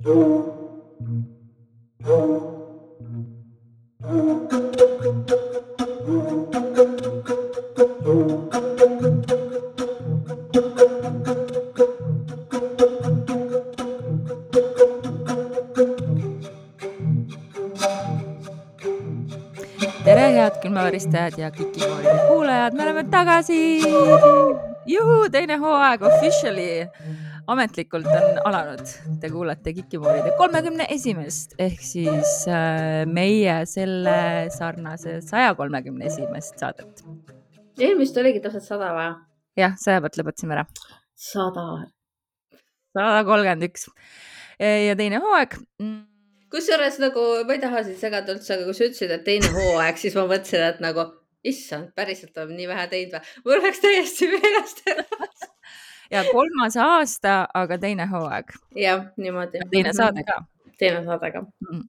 tere, head külmaväristajad ja Kikimooride kuulajad, me oleme tagasi. juhuu, teine hooaeg officially ametlikult on alanud. Te kuulate Kikimooride kolmekümne esimest ehk siis äh, meie selle sarnase saja kolmekümne esimest saadet. eelmist oligi täpselt sada või? jah, saja pealt lõpetasime ära. sada. sada kolmkümmend üks ja teine hooaeg mm, kusjuures nagu ma ei taha sind segada üldse, aga kui sa ütlesid, et teine hooaeg, siis ma mõtlesin, et nagu issand, päriselt oleme nii vähe teinud või? mul läks täiesti meelest ära. Ja kolmas aasta, aga teine hooaeg. jah, niimoodi. teine saade ka. teine saade ka mm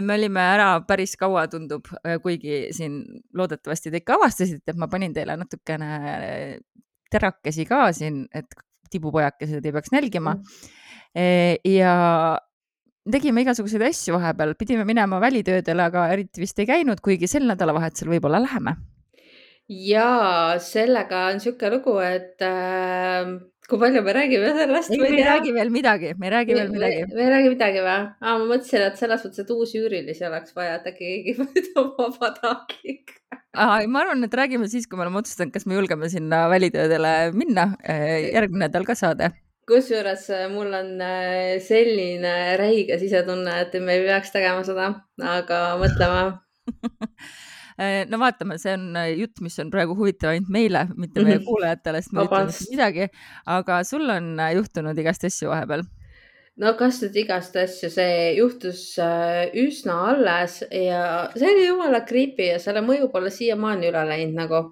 me olime ära päris kaua, tundub, kuigi siin loodetavasti te ikka avastasite, et ma panin teile natukene terakesi ka siin, et tibupojakesed ei peaks nälgima mm.. ja tegime igasuguseid asju vahepeal, pidime minema välitöödele, aga eriti vist ei käinud, kuigi sel nädalavahetusel võib-olla läheme. Ja sellega on niisugune lugu, et äh, kui palju me räägime sellest? ei, me ei räägi veel midagi, me ei räägi veel midagi. me ei räägi midagi või? aa, ma mõtlesin, et selles mõttes, et uusi üürilisi oleks vaja, et äkki keegi on vabatahtlik. ma arvan, et räägime siis, kui me oleme otsustanud, kas me julgeme sinna välitöödele minna. järgmine nädal ka saade kusjuures äh, mul on äh, selline räige sisetunne, et me ei peaks tegema seda, aga mõtleme äh, no vaatame, see on jutt, mis on praegu huvitav ainult meile, mitte meie mhm. kuulajatele, sest me ei ütle mitte midagi. aga sul on juhtunud igast asju vahepeal? no kas nüüd igast asju, see juhtus üsna alles ja see oli jumala creepy ja selle mõju pole siiamaani üle läinud nagu.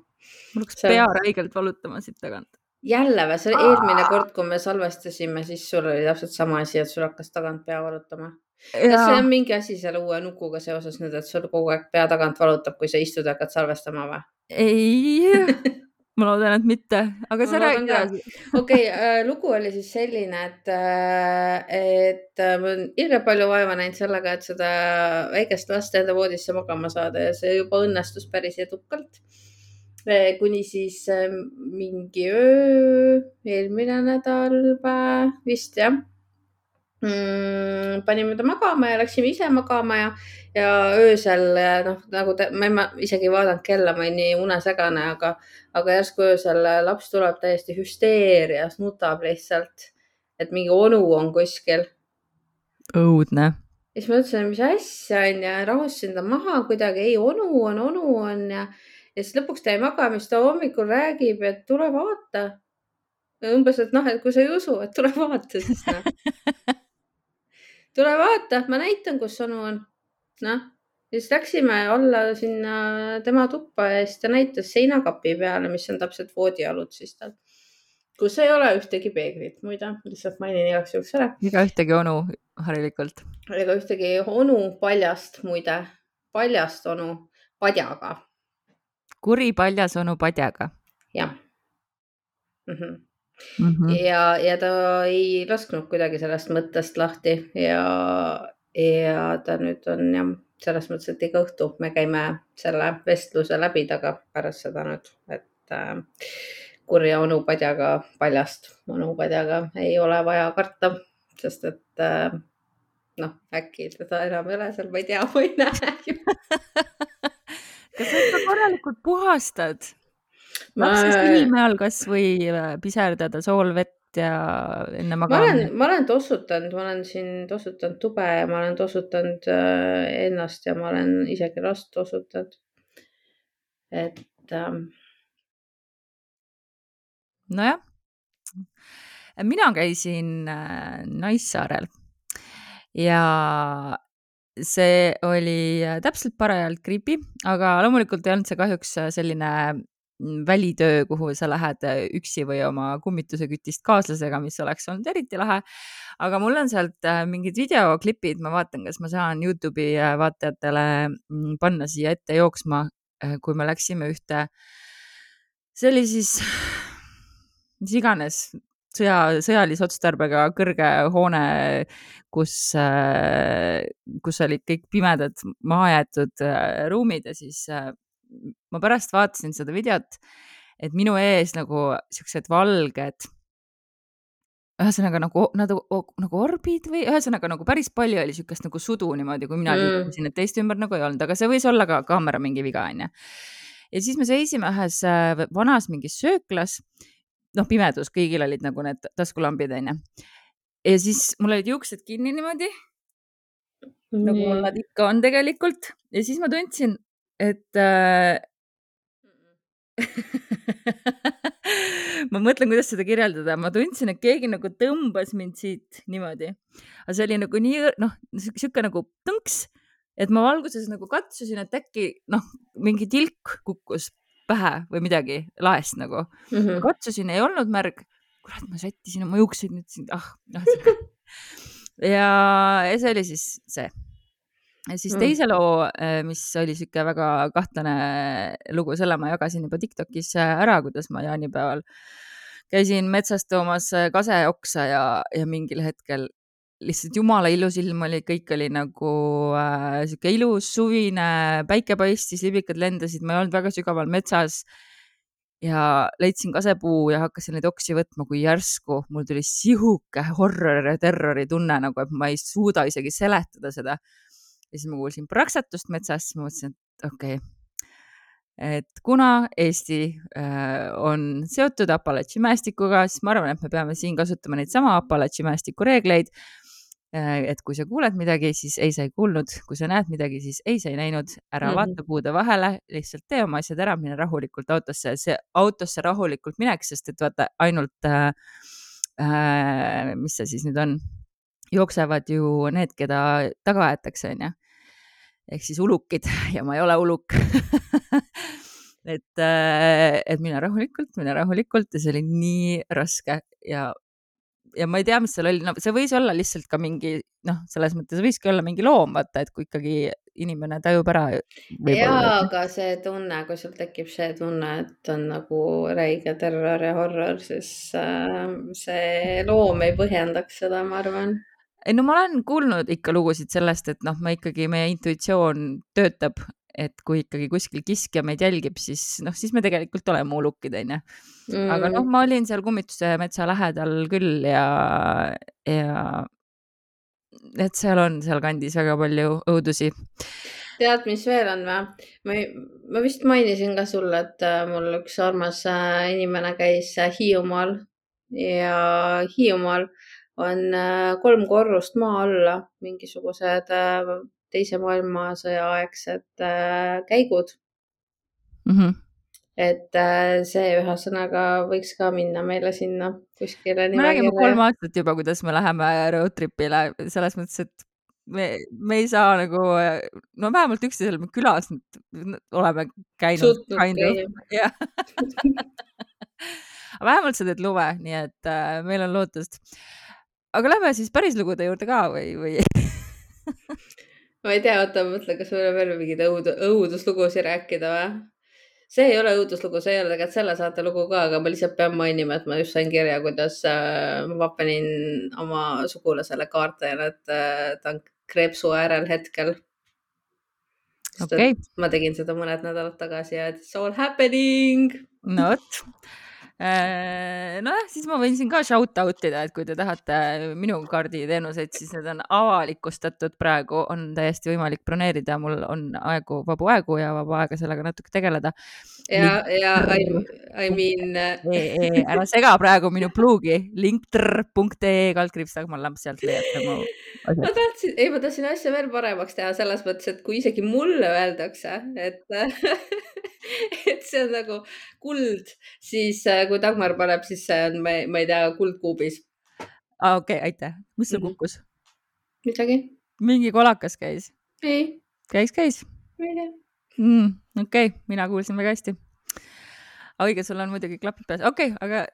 mul hakkas see... pea räigelt valutama siit tagant jälle või, see oli eelmine kord, kui me salvestasime, siis sul oli täpselt sama asi, et sul hakkas tagant pea valutama. Kas see on mingi asi selle uue nukuga seoses nüüd, et sul kogu aeg pea tagant valutab, kui sa istud ja hakkad salvestama või? ei. Ma loodan, et mitte, aga sa räägi edasi. okei, äh, lugu oli siis selline, et, äh, et äh, ma olen hirmult palju vaeva näinud sellega, et seda väikest last enda voodisse magama saada ja see juba õnnestus päris edukalt. Kuni siis mingi öö, eelmine nädalpäev vist jah mm,. panime ta magama ja läksime ise magama ja, ja öösel noh, nagu te, ma ei isegi vaadanud kella, ma olin nii unesegane, aga, aga järsku öösel laps tuleb täiesti hüsteerias, nutab lihtsalt, et mingi onu on kuskil. õudne. ja siis ma ütlesin, mis asja on ja rahustasin ta maha kuidagi, ei onu on, onu on ja ja siis lõpuks ta jäi magama, siis ta hommikul räägib, et tule vaata. umbes, et noh, et kui sa ei usu, et tule vaata siis noh. tule vaata, ma näitan, kus onu on. noh, ja siis läksime alla sinna tema tuppa ja siis ta näitas seinakapi peale, mis on täpselt voodialud siis tal kus ei ole ühtegi peeglit, muide, lihtsalt mainin igaks juhuks ära. ega ühtegi onu harilikult. ega ühtegi onu paljast, muide, paljast onu padjaga kuri paljas onu padjaga. jah mm. -hmm. Mm -hmm. ja, ja ta ei lasknud kuidagi sellest mõttest lahti ja, ja ta nüüd on jah, selles mõttes, et iga õhtu me käime selle vestluse läbi taga pärast seda nüüd, et äh, kurja onupadjaga, paljast onupadjaga ei ole vaja karta, sest et äh, noh, äkki teda enam ei ole seal, ma ei tea, ma ei näe kas sa ikka korralikult puhastad? Lapse silme all kasvõi äh, piserdada soolvett ja enne magamist? ma olen, ma olen tossutanud, ma olen siin tossutanud tube ja ma olen tossutanud äh, ennast ja ma olen isegi last tossutanud. et ähm.... nojah, mina käisin äh, Naissaarel ja see oli äh, täpselt parajalt creepy, aga loomulikult ei olnud see kahjuks äh, selline välitöö, kuhu sa lähed äh, üksi või oma kummitusekütist kaaslasega, mis oleks olnud eriti lahe. aga mul on sealt mingid videoklipid, ma vaatan, kas ma saan Youtube'i vaatajatele mm, panna siia ette jooksma, kui me läksime ühte, see oli siis, mis iganes, sõja, sõjalise otstarbega kõrge hoone, kus, kus olid kõik pimedad mahajäetud ruumid ja siis ma pärast vaatasin seda videot, et minu ees nagu siuksed valged ühesõnaga nagu, nagu, nagu orbid või ühesõnaga nagu päris palju oli siukest nagu sudu niimoodi, kui mina mm. liikusin, et teiste ümber nagu ei olnud, aga see võis olla ka kaamera mingi viga, onju. ja siis me seisime ühes äh, vanas mingis sööklas, noh, pimedus, kõigil olid nagu need taskulambid, onju. ja siis mul olid juuksed kinni niimoodi mm., nagu mul nad ikka on tegelikult ja siis ma tundsin, et äh, ma mõtlen, kuidas seda kirjeldada, ma tundsin, et keegi nagu tõmbas mind siit niimoodi, aga see oli nagu nii, noh, sihuke nagu tõnks, et ma valguses nagu katsusin, et äkki noh, mingi tilk kukkus pähe või midagi laest nagu mm. -hmm. katsusin, ei olnud märg. kurat, ma sättisin oma juukseid nüüd siin, ah, noh. ja, ja see oli siis see siis mm. teise loo, äh, mis oli sihuke väga kahtlane lugu, selle ma jagasin juba Tiktokis äh, ära, kuidas ma jaanipäeval käisin metsas toomas äh, kaseoksa ja, ja mingil hetkel lihtsalt jumala ilus ilm oli, kõik oli nagu äh, sihuke ilus suvine, päike paistis, liblikad lendasid, ma ei olnud väga sügaval metsas. ja leidsin kasepuu ja hakkasin neid oksi võtma, kui järsku mul tuli sihuke horror ja terrori tunne nagu, et ma ei suuda isegi seletada seda ja siis ma kuulsin praksatust metsas, mõtlesin, et okei okay. et kuna Eesti äh, on seotud Apalachi mäestikuga, siis ma arvan, et me peame siin kasutama neid sama Apalachi mäestiku reegleid äh,. et kui sa kuuled midagi, siis ei, sa ei kuulnud, kui sa näed midagi, siis ei, sa ei näinud, ära mm -hmm. vaata puude vahele, lihtsalt tee oma asjad ära, mine rahulikult autosse, see autosse rahulikult mineks, sest et vaata ainult äh, äh, mis see siis nüüd on jooksevad ju need, keda taga aetakse, onju. ehk siis ulukid ja ma ei ole uluk et, äh, et mine rahulikult, mine rahulikult ja see oli nii raske ja, ja ma ei tea, mis seal oli, no see võis olla lihtsalt ka mingi noh, selles mõttes võiski olla mingi loom, vaata, et kui ikkagi inimene tajub ära. ja, aga see tunne, kui sul tekib see tunne, et on nagu räige terror ja horror, siis äh, see loom ei põhjendaks seda, ma arvan ei no ma olen kuulnud ikka lugusid sellest, et noh, me ikkagi, meie intuitsioon töötab, et kui ikkagi kuskil kiskja meid jälgib, siis noh, siis me tegelikult oleme ulukid, onju mm.. aga noh, ma olin seal kummituse metsa lähedal küll ja, ja et seal on sealkandis väga palju õudusi. tead, mis veel on või? ma, ma vist mainisin ka sulle, et äh, mul üks armas äh, inimene käis äh, Hiiumaal ja Hiiumaal on äh, kolm korrust maa alla mingisugused äh, teise maailmasõja aegsed äh, käigud mm. -hmm. et see ühesõnaga võiks ka minna meile sinna kuskile. me räägime kolm aastat juba, kuidas me läheme road trip'ile selles mõttes, et me, me ei saa nagu, no vähemalt üksteisel külas oleme käinud. jah vähemalt sa teed lume, nii et äh, meil on lootust aga lähme siis päris lugude juurde ka või, või ma ei tea, oota, ma mõtlen, kas meil on veel mingeid õud, õuduslugusid rääkida või? see ei ole õuduslugu, see ei ole tegelikult selle saate lugu ka, aga ma lihtsalt pean mainima, et ma just sain kirja, kuidas äh, ma panin oma sugulasele kaarte, et äh, ta on kreepsu äärel hetkel. Okay. ma tegin seda mõned nädalad tagasi ja it's all happening. no vot nojah, siis ma võin siin ka shout out ida, et kui te tahate minu kaarditeenuseid, siis need on avalikustatud praegu, on täiesti võimalik broneerida, mul on aegu, vabu aegu ja vaba aega sellega natuke tegeleda. Ja, ja I, I mean e,. E, ära sega praegu minu pluugi, linktr.ee kaldkriips Dagmar Lamp, sealt leiate mu. ma tahtsin, ei, ma tahtsin asja veel paremaks teha selles mõttes, et kui isegi mulle öeldakse, et et see on nagu kuld, siis äh, kui Dagmar paneb, siis see on, ma ei tea, kuldkuubis. aa okei okay,, aitäh. mis sul mhm. kukkus? midagi. mingi kolakas käis? ei. käis, käis? ma ei tea mm,. Okei okay,, mina kuulsin väga hästi. õige, sul on muidugi klapid peas, okei okay,, aga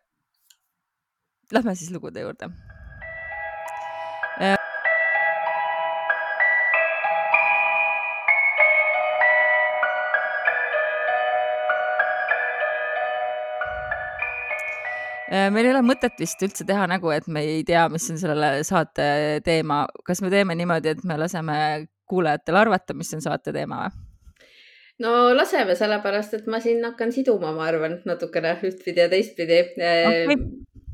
lähme siis lugude juurde meil ei ole mõtet vist üldse teha nägu, et me ei tea, mis on selle saate teema. kas me teeme niimoodi, et me laseme kuulajatel arvata, mis on saate teema või? No laseme, sellepärast et ma siin hakkan siduma, ma arvan, natukene ühtpidi ja teistpidi okay..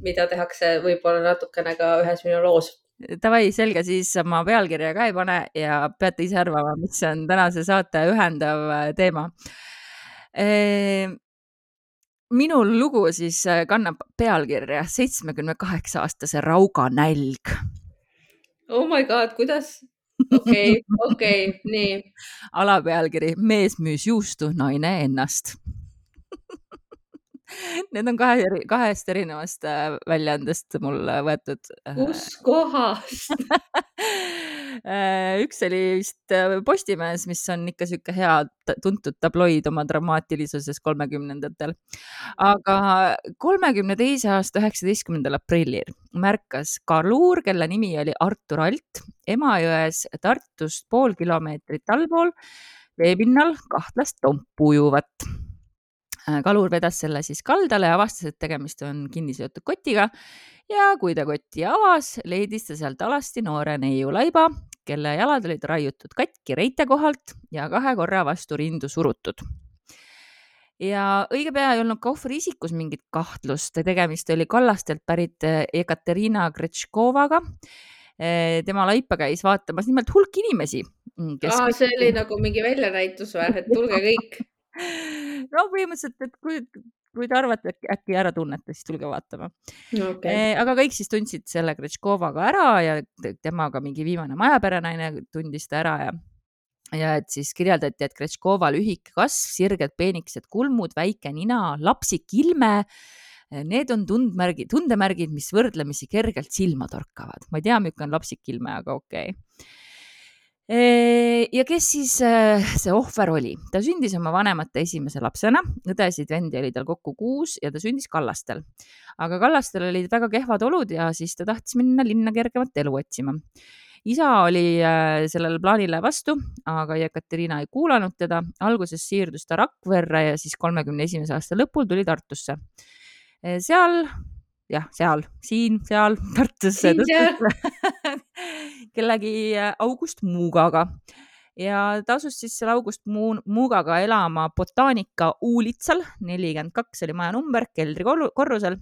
mida tehakse võib-olla natukene ka ühes minu loos Davai, selge, siis ma pealkirja ka ei pane ja peate ise arvama, mis on tänase saate ühendav äh, teema. Ehm, minu lugu siis kannab pealkirja Seitsmekümne kaheksa aastase Rauga nälg. Oh my god, kuidas? Okei, okei, nii. alapealkiri Mees müüs juustu, naine ennast Need on kahe, kahest erinevast äh, väljaandest mul võetud. Äh, kus kohast äh, üks oli vist Postimehes, mis on ikka sihuke hea tuntud tabloid oma dramaatilisuses kolmekümnendatel. aga kolmekümne teise aasta üheksateistkümnendal aprillil märkas kaluur, kelle nimi oli Artur Alt, Emajões Tartust pool kilomeetrit allpool veepinnal kahtlast tompu ujuvat kalur vedas selle siis kaldale ja avastas, et tegemist on kinni seotud kotiga ja kui ta kotti avas, leidis ta sealt alasti noore neiu laiba, kelle jalad olid raiutud katki reite kohalt ja kahe korra vastu rindu surutud. ja õige pea ei olnud ka ohvri isikus mingit kahtlust, tegemist oli Kallastelt pärit Ekaterina Gretškovaga. Äh, tema laipa käis vaatamas nimelt hulk inimesi mm, kes.... See oli nagu mingi väljanäitus või, et tulge kõik no põhimõtteliselt, et kui, kui te arvate, et äkki ära tunnete, siis tulge vaatama okay.. Eh, aga kõik siis tundsid selle Gretškovaga ära ja temaga mingi viimane majaperenaine tundis ta ära ja ja et siis kirjeldati, et Gretškova lühike kasv, sirged peenikesed kulmud, väike nina, lapsik ilme. Eh, need on tundmärgid, tundemärgid, mis võrdlemisi kergelt silma torkavad. ma ei tea, milline on lapsik ilme, aga okei okay ja kes siis äh, see ohver oli? ta sündis oma vanemate esimese lapsena, õdesid-vendi oli tal kokku kuus ja ta sündis Kallastel. aga Kallastel olid väga kehvad olud ja siis ta tahtis minna linna kergemat elu otsima. isa oli äh, sellele plaanile vastu, aga Jekaterina ei kuulanud teda. alguses siirdus ta Rakverre ja siis kolmekümne esimese aasta lõpul tuli Tartusse. seal jah, seal, siin, seal Tartus kellegi äh, August Muugaga ja ta asus siis seal August Muugaga elama botaanika Uulitsal, nelikümmend kaks oli maja number, keldrikorrusel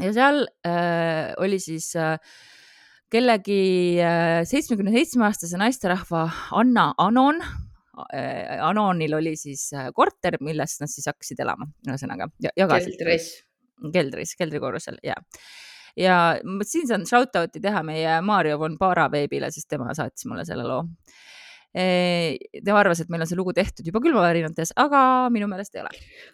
ja seal äh, oli siis äh, kellegi äh, seitsmekümne seitsme aastase naisterahva Anna Anon äh,. Anonil oli siis äh, korter, milles nad siis hakkasid elama, ühesõnaga jagasid. keldris keldris, keldrikorrusel ja, ja siin saan shout out'i teha meie Mario von Para veebile, sest tema saatis mulle selle loo e,. tema arvas, et meil on see lugu tehtud juba külmavärinades, aga minu meelest ei ole.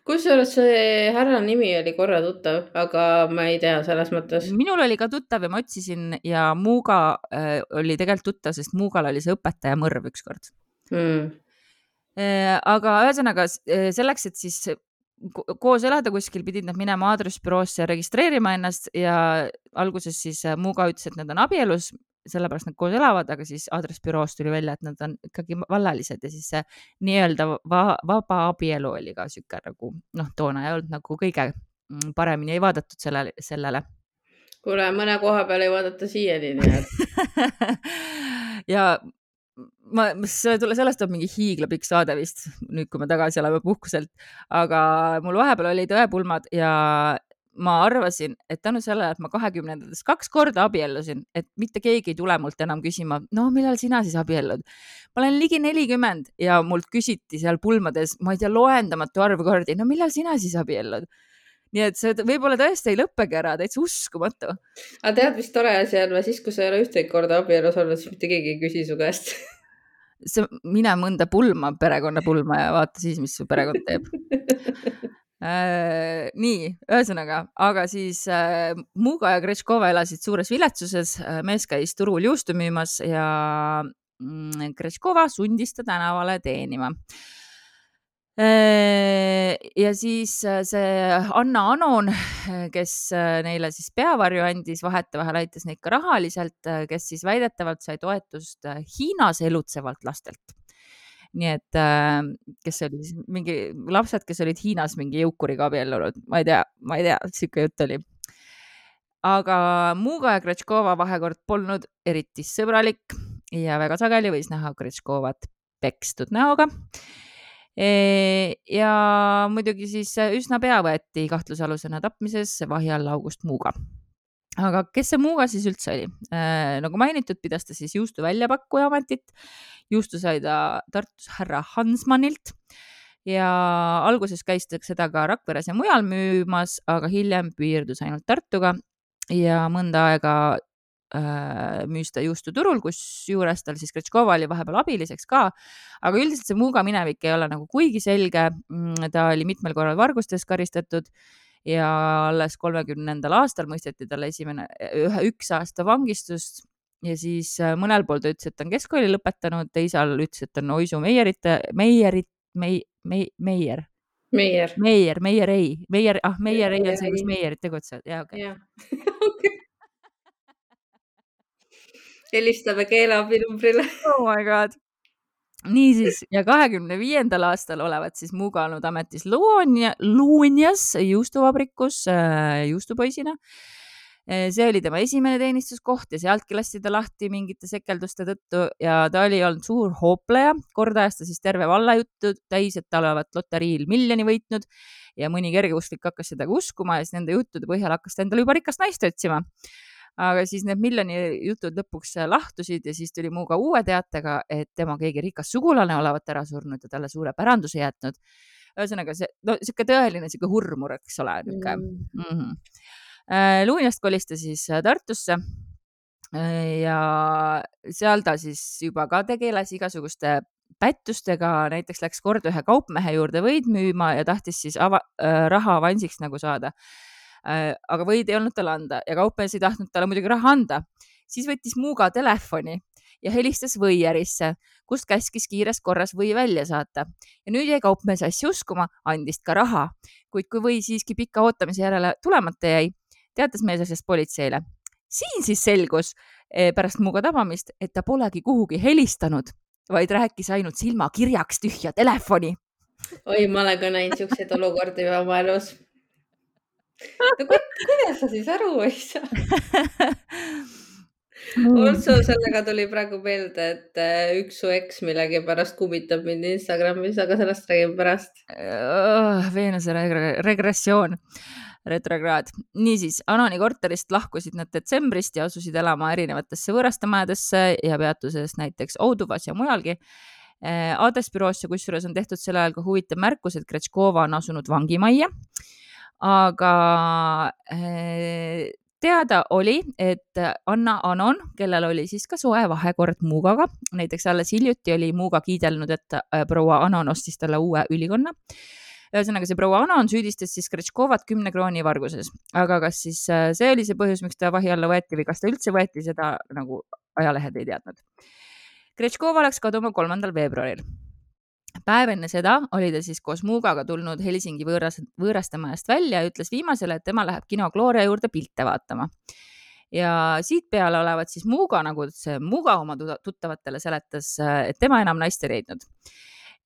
kusjuures see härra nimi oli korra tuttav, aga ma ei tea selles mõttes. minul oli ka tuttav ja ma otsisin ja Muuga äh, oli tegelikult tuttav, sest Muugal oli see õpetaja mõrv ükskord hmm aga ühesõnaga selleks, et siis koos elada kuskil, pidid nad minema aadressbüroosse registreerima ennast ja alguses siis äh, Muuga ütles, et nad on abielus, sellepärast nad koos elavad, aga siis aadressbüroost tuli välja, et nad on ikkagi vallalised ja siis see nii-öelda va vaba abielu oli ka sihuke nagu noh, toona ei olnud nagu kõige mm, paremini ei vaadatud sellele, sellele. kuule, mõne koha peal ei vaadata siiani, nii et ja ma, see tule, sellest tuleb mingi hiiglapikk saade vist, nüüd kui me tagasi oleme puhkuselt, aga mul vahepeal olid õepulmad ja ma arvasin, et tänu sellele, et ma kahekümnendates kaks korda abiellusin, et mitte keegi ei tule mult enam küsima, no millal sina siis abiellud. ma olen ligi nelikümmend ja mult küsiti seal pulmades, ma ei tea, loendamatu arv kordi, no millal sina siis abiellud nii et see võib-olla tõesti ei lõppegi ära, täitsa uskumatu. aga tead, mis tore asi on või, siis kui sa ei ole ühtegi korda abielus olnud, siis mitte keegi ei küsi su käest sa mine mõnda pulma, perekonnapulma ja vaata siis, mis su perekond teeb äh,. nii, ühesõnaga, aga siis äh, Muga ja Gretškova elasid suures viletsuses, äh, mees käis turul juustu müümas ja mm, Gretškova sundis ta tänavale teenima Äh, ja siis äh, see Anna Anon, kes äh, neile siis peavarju andis, vahetevahel aitas neid ka rahaliselt, kes siis väidetavalt sai toetust Hiinas elutsevalt lastelt. nii et kes oli siis mingi lapsed, kes olid Hiinas mingi jõukuriga abiellunud, ma ei tea, ma ei tea, sihuke jutt oli aga Muuga ja Gretškova vahekord polnud eriti sõbralik ja väga sageli võis näha Gretškovat pekstud näoga. Ja muidugi siis üsna pea võeti kahtlusalusena tapmises vahi alla August Muuga aga kes see Muuga siis üldse oli? nagu mainitud, pidas ta siis juustu väljapakkuja ametit. juustu sai ta Tartus härra Hansmanilt ja alguses käis ta seda ka Rakveres ja mujal müümas, aga hiljem piirdus ainult Tartuga ja mõnda aega äh, müüs ta juustu turul, kusjuures tal siis Gretškova oli vahepeal abiliseks ka. aga üldiselt see Muuga minevik ei ole nagu kuigi selge. Mm, ta oli mitmel korral vargustes karistatud ja alles kolmekümnendal aastal mõisteti talle esimene, ühe, üks aasta vangistust ja siis äh, mõnel pool ta ütles, et ta on keskkooli lõpetanud, teisal ütles, et on Oisu meierite, meierit, mei-, mei-, meier. Meier. Meier, Meier ei, Meier, ah, Meier ei on see, kus meierid tegutsevad, jaa, okei. helistame keeleabinumbrile. oh my god niisiis ja kahekümne viiendal aastal olevat siis Muga olnud ametis Luonia, Luunias juustuvabrikus äh, juustupoisina. Äh, see oli tema esimene teenistuskoht ja sealtki lasti ta lahti mingite sekelduste tõttu ja ta oli olnud suur hoopleja. kord ajas ta siis terve valla juttu täis, et ta olevat loteriil miljoni võitnud ja mõni kergeusklik hakkas seda ka uskuma ja siis nende juttude põhjal hakkas ta endale juba rikast naist otsima aga siis need miljoni jutud lõpuks lahtusid ja siis tuli Muuga uue teatega, et tema keegi rikas sugulane olevat ära surnud ja talle suure päranduse jätnud. ühesõnaga see, no sihuke tõeline sihuke hurmur, eks ole, nihuke mm. mm. -hmm. Luunjast kolis ta siis Tartusse äh, ja seal ta siis juba ka tegeles igasuguste pättustega, näiteks läks kord ühe kaupmehe juurde võid müüma ja tahtis siis ava, äh, raha avansiks nagu saada Äh, aga võid ei olnud talle anda ja kaupmees ei tahtnud talle muidugi raha anda. siis võttis Muuga telefoni ja helistas Võiärisse, kust käskis kiires korras või välja saata. ja nüüd jäi kaupmees asja uskuma, andis ka raha, kuid kui või siiski pika ootamise järele tulemata jäi, teatas mees asjast politseile. siin siis selgus eh, pärast Muuga tabamist, et ta polegi kuhugi helistanud, vaid rääkis ainult silmakirjaks tühja telefoni. oi, ma olen ka näinud siukseid olukordi oma elus no kuidas sa siis aru ei saa? Also sellega tuli praegu meelde, et äh, üks su eks millegipärast kummitab mind Instagramis, aga sellest räägime pärast oh,. Veenuse regressioon, retrograad. niisiis, Anoni korterist lahkusid nad detsembrist ja asusid elama erinevatesse võõrastemajadesse ja peatuses näiteks Ouduvas ja mujalgi. Äh, Ades büroosse kusjuures on tehtud sel ajal ka huvitav märkus, et Kretškova on asunud vangimajja aga eh, teada oli, et Anna Anon, kellel oli siis ka soe vahekord Muugaga, näiteks alles hiljuti oli Muuga kiidelnud, et eh, proua Anon ostis talle uue ülikonna. ühesõnaga, see proua Anon süüdistas siis Kretškovat kümne krooni varguses, aga kas siis eh, see oli see põhjus, miks ta vahi alla võeti või kas ta üldse võeti, seda nagu ajalehed ei teadnud. Kretškova läks kaduma kolmandal veebruaril päev enne seda oli ta siis koos Muugaga tulnud Helsingi võõras, võõrastemajast välja ja ütles viimasele, et tema läheb kino Gloria juurde pilte vaatama. ja siitpeale olevat siis Muuga, nagu see Muuga oma tuttavatele seletas, et tema enam naist ei leidnud.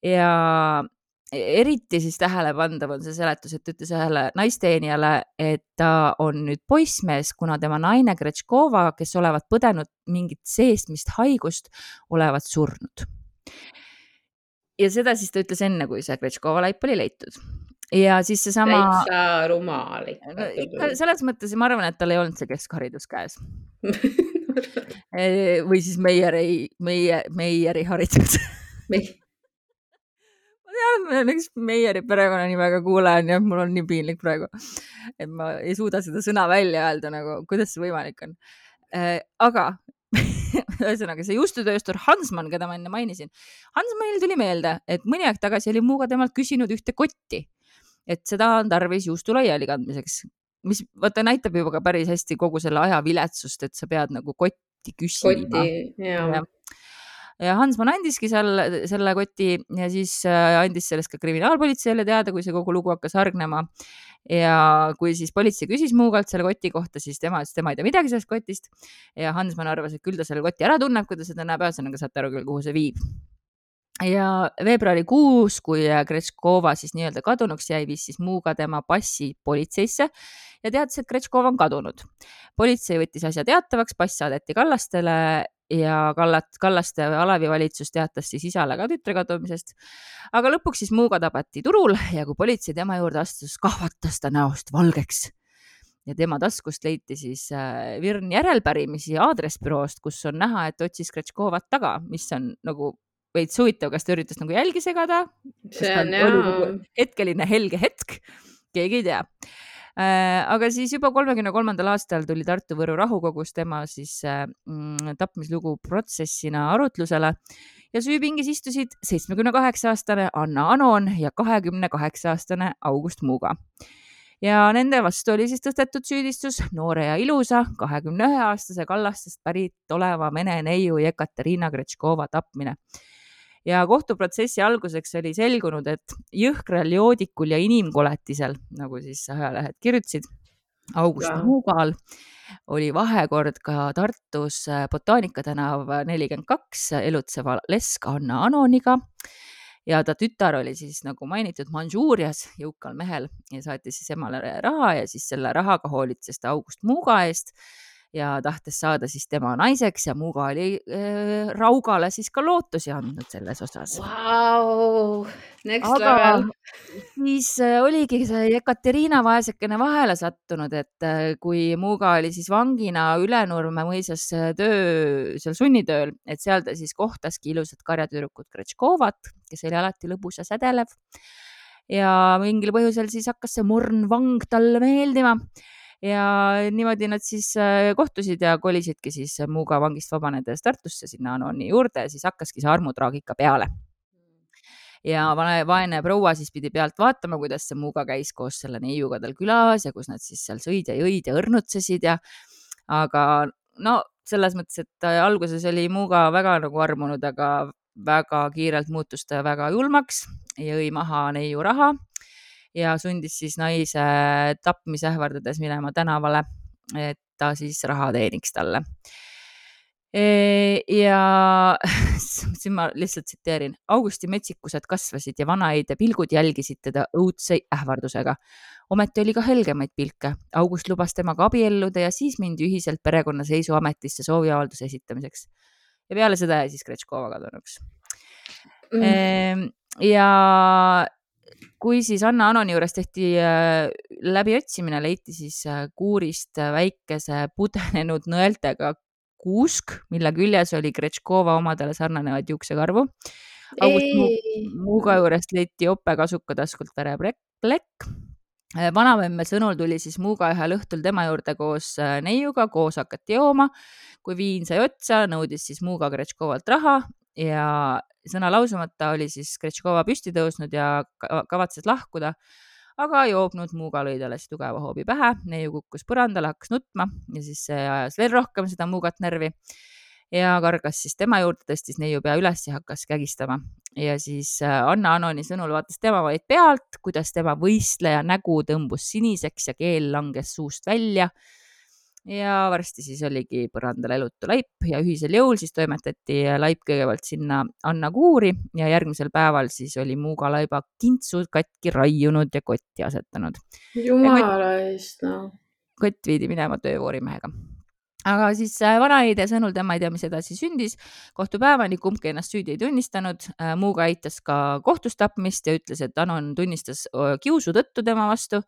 ja eriti siis tähelepandav on see seletus, et ütles ühele naisteenijale, et ta on nüüd poissmees, kuna tema naine Gretškova, kes olevat põdenud mingit seesmist haigust, olevat surnud ja seda siis ta ütles enne, kui see Gretškova laip oli leitud. ja siis seesama. täitsa rumal ikka no,. ikka selles mõttes ma arvan, et tal ei olnud see keskharidus käes e, või siis Meieri, meie, Meieri haridus ma tean, ma olen üks Meieri perekonnanimega kuulaja, nii et mul on nii piinlik praegu, et ma ei suuda seda sõna välja öelda, nagu kuidas see võimalik on. E, aga ühesõnaga see juustutööstur Hansmann, keda ma enne mainisin. Hansmannil tuli meelde, et mõni aeg tagasi oli Muuga temalt küsinud ühte kotti, et seda on tarvis juustu laialikandmiseks, mis vaata näitab juba ka päris hästi kogu selle aja viletsust, et sa pead nagu kotti küsima. jaa ja Hansmann andiski seal selle koti ja siis äh, andis sellest ka kriminaalpolitseile teada, kui see kogu lugu hakkas hargnema ja kui siis politsei küsis Muugalt selle koti kohta, siis tema ütles, tema ei tea midagi sellest kotist ja Hansmann arvas, et küll ta selle koti ära tunneb, kui ta seda näeb, ühesõnaga saate aru küll, kuhu see viib. ja veebruarikuus, kui Gretškova siis nii-öelda kadunuks jäi, viis siis Muuga tema passi politseisse ja teatas, et Gretškov on kadunud. politsei võttis asja teatavaks, pass saadeti Kallastele ja Kallat, Kallaste Alevi valitsus teatas siis isale ka tütre kadumisest. aga lõpuks siis Muuga tabati turul ja kui politsei tema juurde astus, kahvatas ta näost valgeks ja tema taskust leiti siis äh, virn järelpärimisi aadressbüroost, kus on näha, et otsis Gretškovat taga, mis on nagu veits huvitav, kas ta üritas nagu jälgi segada. see on jaa. Nagu hetkeline helge hetk, keegi ei tea aga siis juba kolmekümne kolmandal aastal tuli Tartu-Võru rahukogus tema siis äh, mm, tapmislugu protsessina arutlusele ja süüpingis istusid seitsmekümne kaheksa aastane Anna Anon ja kahekümne kaheksa aastane August Muuga. Ja nende vastu oli siis tõstetud süüdistus noore ja ilusa kahekümne ühe aastase Kallastest pärit oleva vene neiu Jekaterina Gretškova tapmine ja kohtuprotsessi alguseks oli selgunud, et jõhkral joodikul ja inimkoletisel, nagu siis ajalehed kirjutasid, August Muugal oli vahekord ka Tartus Botaanika tänav nelikümmend kaks elutseva lesk Anna Anoniga. Ja ta tütar oli siis nagu mainitud Mandžuurias jõukal mehel ja saatis siis emale raha ja siis selle rahaga hoolitses ta August Muuga eest ja tahtes saada siis tema naiseks ja Muuga oli äh, Raugale siis ka lootusi andnud selles osas wow,. aga siis äh, oligi see Jekaterina vaesekene vahele sattunud, et äh, kui Muuga oli siis vangina Ülenurme mõisas äh, töö, seal sunnitööl, et seal ta siis kohtaski ilusat karjatüdrukut Gretškovat, kes oli alati lõbus ja sädelev. ja mingil põhjusel siis hakkas see morn vang talle meeldima ja niimoodi nad siis äh, kohtusid ja kolisidki siis Muuga vangist vabanedes Tartusse sinna Anoni juurde ja siis hakkaski see armutraagika peale. Ja vaene proua siis pidi pealt vaatama, kuidas see Muuga käis koos selle neiuga tal külas ja kus nad siis seal sõid ja jõid ja õrnutsesid ja aga no selles mõttes, et äh, alguses oli Muuga väga nagu armunud, aga väga kiirelt muutus ta väga julmaks, jõi maha neiu raha ja sundis siis naise tapmise ähvardades minema tänavale, et ta siis raha teeniks talle. E, ja siin ma lihtsalt tsiteerin. Augusti metsikused kasvasid ja vanaeide pilgud jälgisid teda õudse ähvardusega. ometi oli ka helgemaid pilke. August lubas temaga abielluda ja siis mindi ühiselt perekonnaseisuametisse sooviavalduse esitamiseks. ja peale seda jäi siis Gretškova kadunuks mm.. Ja kui siis Anna Anoni juures tehti äh, läbiotsimine, leiti siis äh, kuurist äh, väikese pudenenud nõeltega kuusk, mille küljes oli Gretškova omadele sarnanevaid juuksekarvu. August Muuga juurest leiti jope kasuka taskult vereplekk. vanamemme sõnul tuli siis Muuga ühel õhtul tema juurde koos neiuga, koos hakati jooma. kui viin sai otsa, nõudis siis Muuga Gretškovalt raha ja sõna lausumata oli siis Gretškova püsti tõusnud ja kavatses lahkuda, aga joobnud Muuga lõi talle siis tugeva hoobi pähe, neiu kukkus põrandale, hakkas nutma ja siis see ajas veel rohkem seda Muugat närvi. ja kargas siis tema juurde, tõstis neiu pea üles ja hakkas kägistama. ja siis äh, Anna Anoni sõnul vaatas tema vaid pealt, kuidas tema võistleja nägu tõmbus siniseks ja keel langes suust välja ja varsti siis oligi põrandal elutu laip ja ühisel jõul siis toimetati laip kõigepealt sinna Anna kuuri ja järgmisel päeval siis oli Muuga laiba kintsud katki raiunud ja kotti asetanud. jumala eest, noh. kott viidi minema töövoorimehega aga siis äh, vanaeide sõnul tema ei tea, mis edasi sündis. kohtupäevani kumbki ennast süüdi ei tunnistanud. Äh, Muuga eitas ka kohtus tapmist ja ütles, et Anon tunnistas kiusu tõttu tema vastu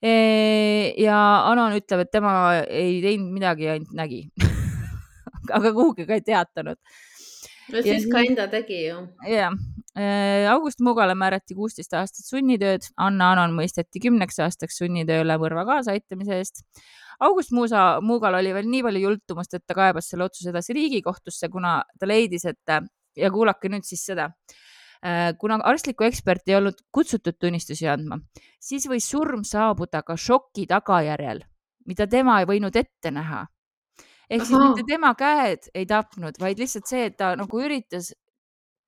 ja Anon ütleb, et tema ei teinud midagi, ainult nägi aga kuhugi ka ei teatanud. no siis ka enda tegi ju. jah, August Mugale määrati kuusteist aastat sunnitööd, Anna Anon mõisteti kümneks aastaks sunnitööle mõrva kaasaaitamise eest. August Muusa, Muugal oli veel nii palju jultumust, et ta kaebas selle otsuse edasi Riigikohtusse, kuna ta leidis, et ja kuulake nüüd siis seda kuna arstlikku eksperti ei olnud kutsutud tunnistusi andma, siis võis surm saabuda ka šoki tagajärjel, mida tema ei võinud ette näha. ehk siis mitte tema käed ei tapnud, vaid lihtsalt see, et ta nagu üritas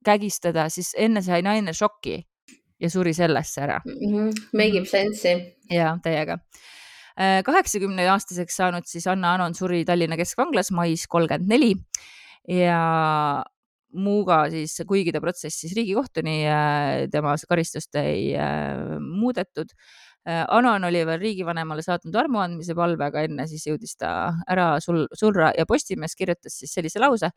kägistada, siis enne sai naine šoki ja suri sellesse ära mm. -hmm. Make ib sense'i. ja täiega äh, kaheksakümne aastaseks saanud siis Anna Anon suri Tallinna Keskvanglas mais kolmkümmend neli ja Muuga siis, kuigi ta protsessis Riigikohtuni, tema karistust ei muudetud. Anon oli veel riigivanemale saatnud armuandmise palve, aga enne siis jõudis ta ära sul, surra ja Postimees kirjutas siis sellise lause.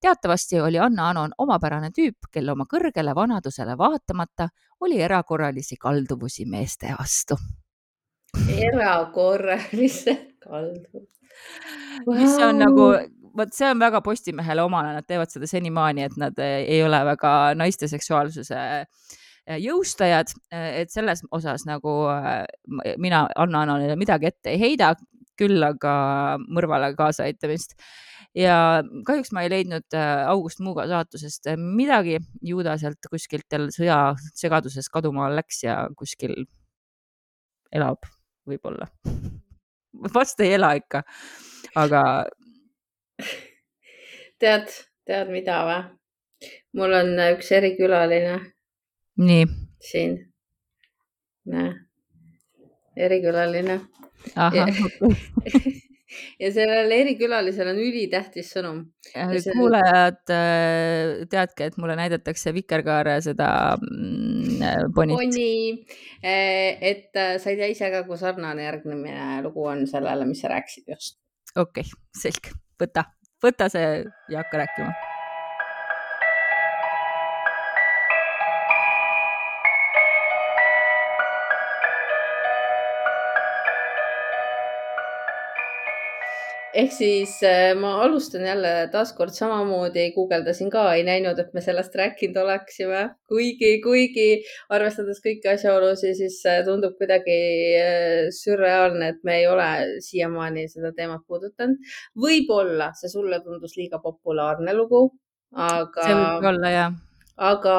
teatavasti oli Anna Anon omapärane tüüp, kel oma kõrgele vanadusele vaatamata oli erakorralisi kalduvusi meeste vastu. erakorralised kalduvused wow.. mis on nagu, vot see on väga Postimehele omane, nad teevad seda senimaani, et nad eh, ei ole väga naiste seksuaalsuse eh, jõustajad, eh, et selles osas nagu mina Anna Annale midagi ette ei heida, küll aga mõrvale kaasaaitamist ja kahjuks ma ei leidnud August Muuga saatusest midagi. ju ta sealt kuskilt jälle sõjasegaduses kadumaal läks ja kuskil elab võib-olla vast ei ela ikka, aga. tead, tead mida või? mul on üks erikülaline. nii. siin. näe, erikülaline. okei ja sellel erikülalisel on ülitähtis sõnum. See... kuulajad, äh, teadke, et mulle näidatakse Vikerkaare seda mm, ponit. poni, äh, et äh, sa ei tea ise ka, kui sarnane järgmine lugu on sellele, mis sa rääkisid just. okei okay,, selge, võta, võta see ja hakka rääkima ehk siis äh, ma alustan jälle taaskord samamoodi, guugeldasin ka, ei näinud, et me sellest rääkinud oleksime, kuigi, kuigi arvestades kõiki asjaolusid, siis äh, tundub kuidagi äh, sürreaalne, et me ei ole siiamaani seda teemat puudutanud. võib-olla see sulle tundus liiga populaarne lugu, aga. see võib olla, jah. aga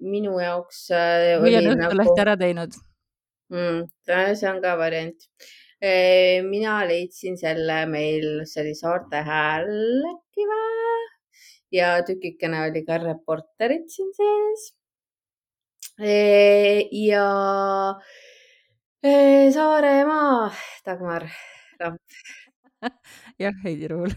minu jaoks. või on Õhtuleht nagu... ära teinud mm,. see on ka variant mina leidsin selle meil, see oli Saarte Hääl äkki või? ja tükikene oli ka Reporterit siin sees. ja Saaremaa, Dagmar Lamp. jah, Heidi Ruul.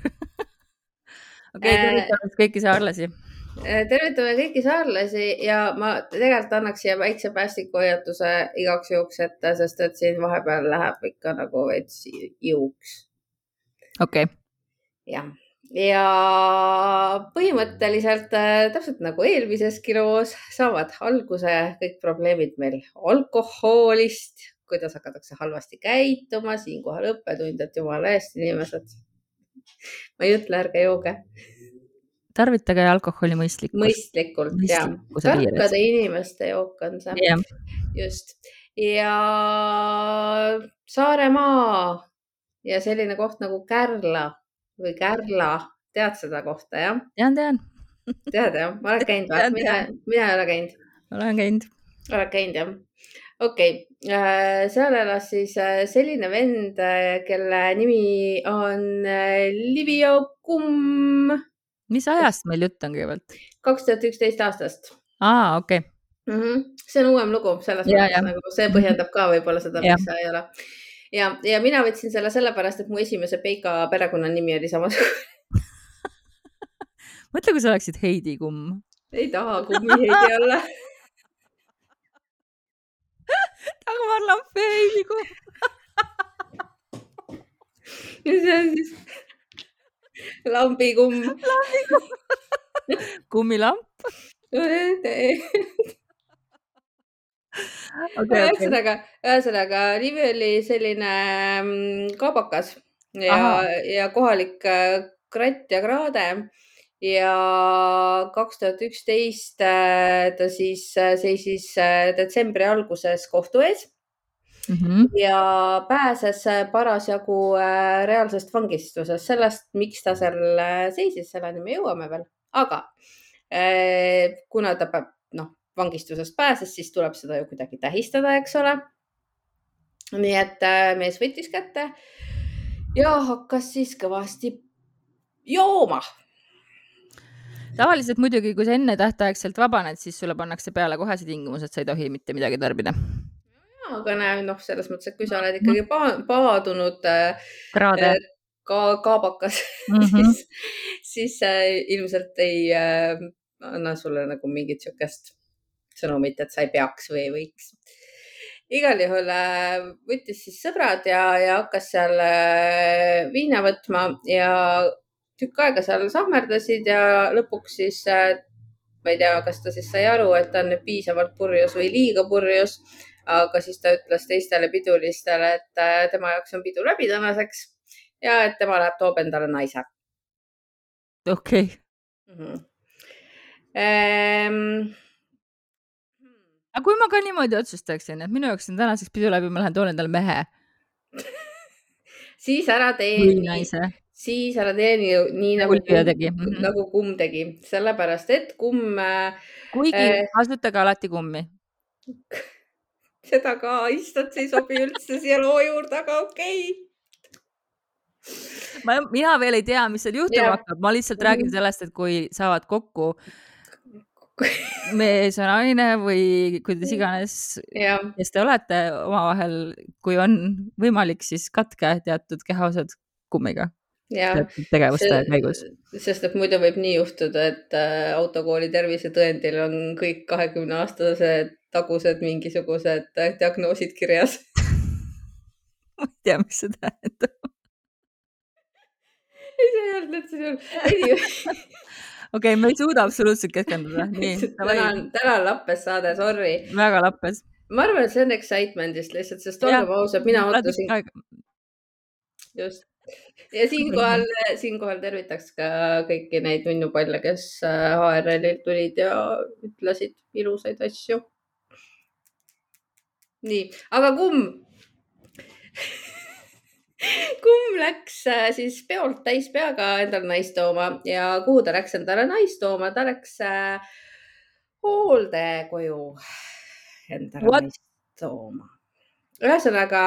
okei, tervitame kõiki saarlasi Äh, tervitame kõiki saarlasi ja ma tegelikult annaks siia väikse päästikuhoiatuse igaks juhuks ette, sest et siin vahepeal läheb ikka nagu veits jõuks. okei okay.. jah, ja põhimõtteliselt äh, täpselt nagu eelmiseski loos saavad alguse kõik probleemid meil alkoholist, kuidas hakatakse halvasti käituma, siinkohal õppetund, et jumala eest, inimesed. ma ei ütle, ärge jooge tarvitage alkoholi mõistlikult. mõistlikult ja tarkade inimeste jook on see yeah.. just ja Saaremaa ja selline koht nagu Kärla või Kärla, tead seda kohta jah? tean, tean. tead jah, ma olen käinud või? mina, mina ei ole käinud. olen käinud. oled käinud jah? okei okay., äh, seal elas siis äh, selline vend, äh, kelle nimi on Livio Kumm mis ajast meil jutt on kõigepealt? kaks tuhat üksteist aastast. aa, okei okay. mm. -hmm. see on uuem lugu, selles ja, mõttes nagu see põhjendab ka võib-olla seda, miks see ei ole. ja, ja mina võtsin selle sellepärast, et mu esimese Peika perekonnanimi oli samasugune mõtle, kui sa oleksid Heidi Kumm. ei taha kummi Heidi olla Dagmar Lamp ja Heidi Kumm ja see on siis lambikumm. lambikumm kummilamp okay, ühesõnaga okay., ühesõnaga nimi oli selline mm, kaabakas ja, ja kohalik äh, kratt ja kraade ja kaks tuhat üksteist äh, ta siis äh, seisis detsembri alguses kohtu ees mm. -hmm. ja pääses parasjagu äh, reaalsest vangistusest, sellest, miks ta seal äh, seisis, selleni me jõuame veel, aga äh, kuna ta peab, noh, vangistusest pääses, siis tuleb seda ju kuidagi tähistada, eks ole. nii et mees võttis kätte ja hakkas siis kõvasti jooma tavaliselt muidugi, kui sa ennetähtaegselt vabaned, siis sulle pannakse peale kohe see tingimus, et sa ei tohi mitte midagi tarbida aga näe, noh, selles mõttes, et kui sa oled ikkagi pa paadunud Kraade. ka kaabakas mm, -hmm. siis, siis äh, ilmselt ei äh, anna sulle nagu mingit siukest sõnumit, et sa ei peaks või ei võiks. igal juhul äh, võttis siis sõbrad ja, ja hakkas seal äh, viina võtma ja tükk aega seal sahmerdasid ja lõpuks siis äh, ma ei tea, kas ta siis sai aru, et ta on nüüd piisavalt purjus või liiga purjus. Aga siis ta ütles teistele pidulistele, et tema jaoks on pidu läbi tänaseks ja et tema läheb, toob endale naise. okei okay. mm. -hmm. Ehm aga kui ma ka niimoodi otsustaksin, et minu jaoks on tänaseks pidu läbi, ma lähen toon endale mehe siis ära tee nii, siis ära tee nii, nii nagu, tegi. -hmm. nagu kumm tegi, sellepärast et kumm äh,. kuigi äh, kasutage alati kummi seda ka, issand, see ei sobi üldse siia loo juurde, aga okei okay ma, mina veel ei tea, mis seal juhtuma hakkab, ma lihtsalt räägin mhm. sellest, et kui saavad kokku mees ja naine või kuidas iganes, kes te olete omavahel, kui on võimalik, siis katke teatud kehaosad kummiga. tegevuste käigus. sest et muidu võib nii juhtuda, et äh, autokooli tervisetõendil on kõik kahekümne aastased tagused mingisugused äh, diagnoosid kirjas ma ei tea, mis see tähendab ei, see ei olnud üldse sul okei me ei suuda absoluutselt keskenduda. täna on, täna on lappes saade, sorry. väga lappes. ma arvan, et see on excitement'ist lihtsalt, sest olgem ausad, mina ootasin. just. ja siinkohal, siinkohal tervitaks ka kõiki neid nunnupalle, kes HRL-ilt äh, tulid ja ütlesid ilusaid asju. Nii, aga kumb kumb läks äh, siis peolt täis peaga endale naist tooma ja kuhu ta läks endale naist tooma, ta läks äh, hooldekoju endale What? naist tooma. ühesõnaga.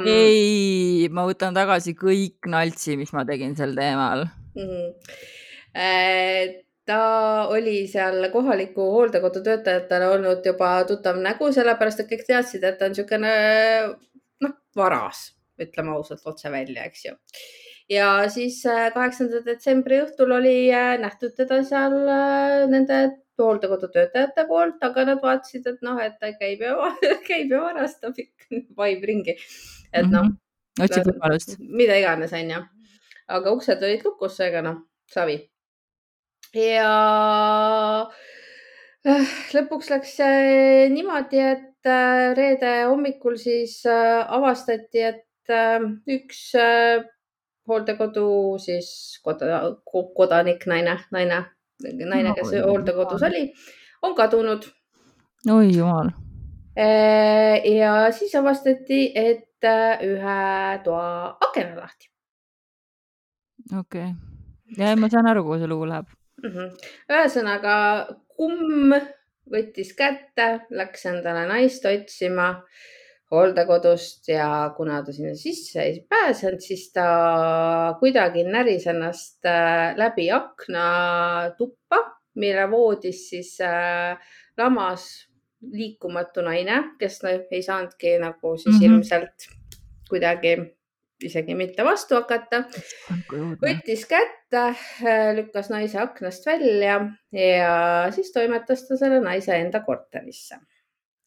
Mm, ei, ma võtan tagasi kõik naltsi, mis ma tegin sel teemal mm. -hmm. Ta oli seal kohaliku hooldekodu töötajatele olnud juba tuttav nägu, sellepärast et kõik teadsid, et ta on niisugune noh, varas ütleme ausalt otse välja, eks ju. ja siis äh, kaheksanda detsembri õhtul oli äh, nähtud teda seal äh, nende hooldekodu töötajate poolt, aga nad vaatasid, et noh, et ta käib ja, käib ja varastab ikka, vaib ringi. et noh mm -hmm.. otsib võimalust. mida iganes, onju. aga uksed olid lukus, seega noh, savi. Ja lõpuks läks niimoodi, et reede hommikul siis avastati, et äh, üks äh, hooldekodu siis koda, kodanik, naine, naine, naine no,, kes hooldekodus oli, on kadunud. oi jumal. Äh, ja siis avastati, et äh, ühe toa aken on lahti. okei okay., ja ma saan aru, kuhu see lugu läheb mm. -hmm. ühesõnaga, kumm võttis kätte, läks endale naist otsima hooldekodust ja kuna ta sinna sisse ei pääsenud, siis ta kuidagi näris ennast äh, läbi akna tuppa, mille voodis siis äh, lamas liikumatu naine, kes ei saanudki nagu siis mm -hmm. ilmselt kuidagi isegi mitte vastu hakata. võttis kätte, äh, lükkas naise aknast välja ja siis toimetas ta selle naise enda korterisse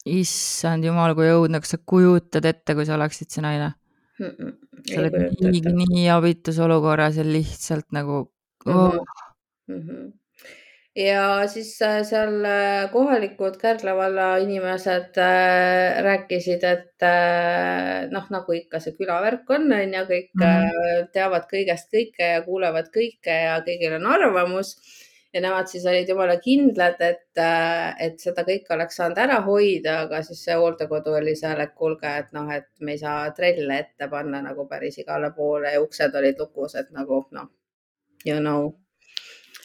issand jumal, kui õudne, kas sa kujutad ette, kui sa oleksid see naine mm? -mm, sa oled nii, nii abitus olukorras ja lihtsalt nagu oh.. Mm -hmm. Ja siis äh, seal äh, kohalikud Kärdla valla inimesed äh, rääkisid, et noh, nagu ikka see külavärk on, on ju, kõik mm -hmm. teavad kõigest kõike ja kuulevad kõike ja kõigil on arvamus ja nemad siis olid jumala kindlad, et, et seda kõike oleks saanud ära hoida, aga siis see hooldekodu oli seal, et kuulge, et noh, et me ei saa trelle ette panna nagu päris igale poole ja uksed olid lukus, et nagu noh, you know.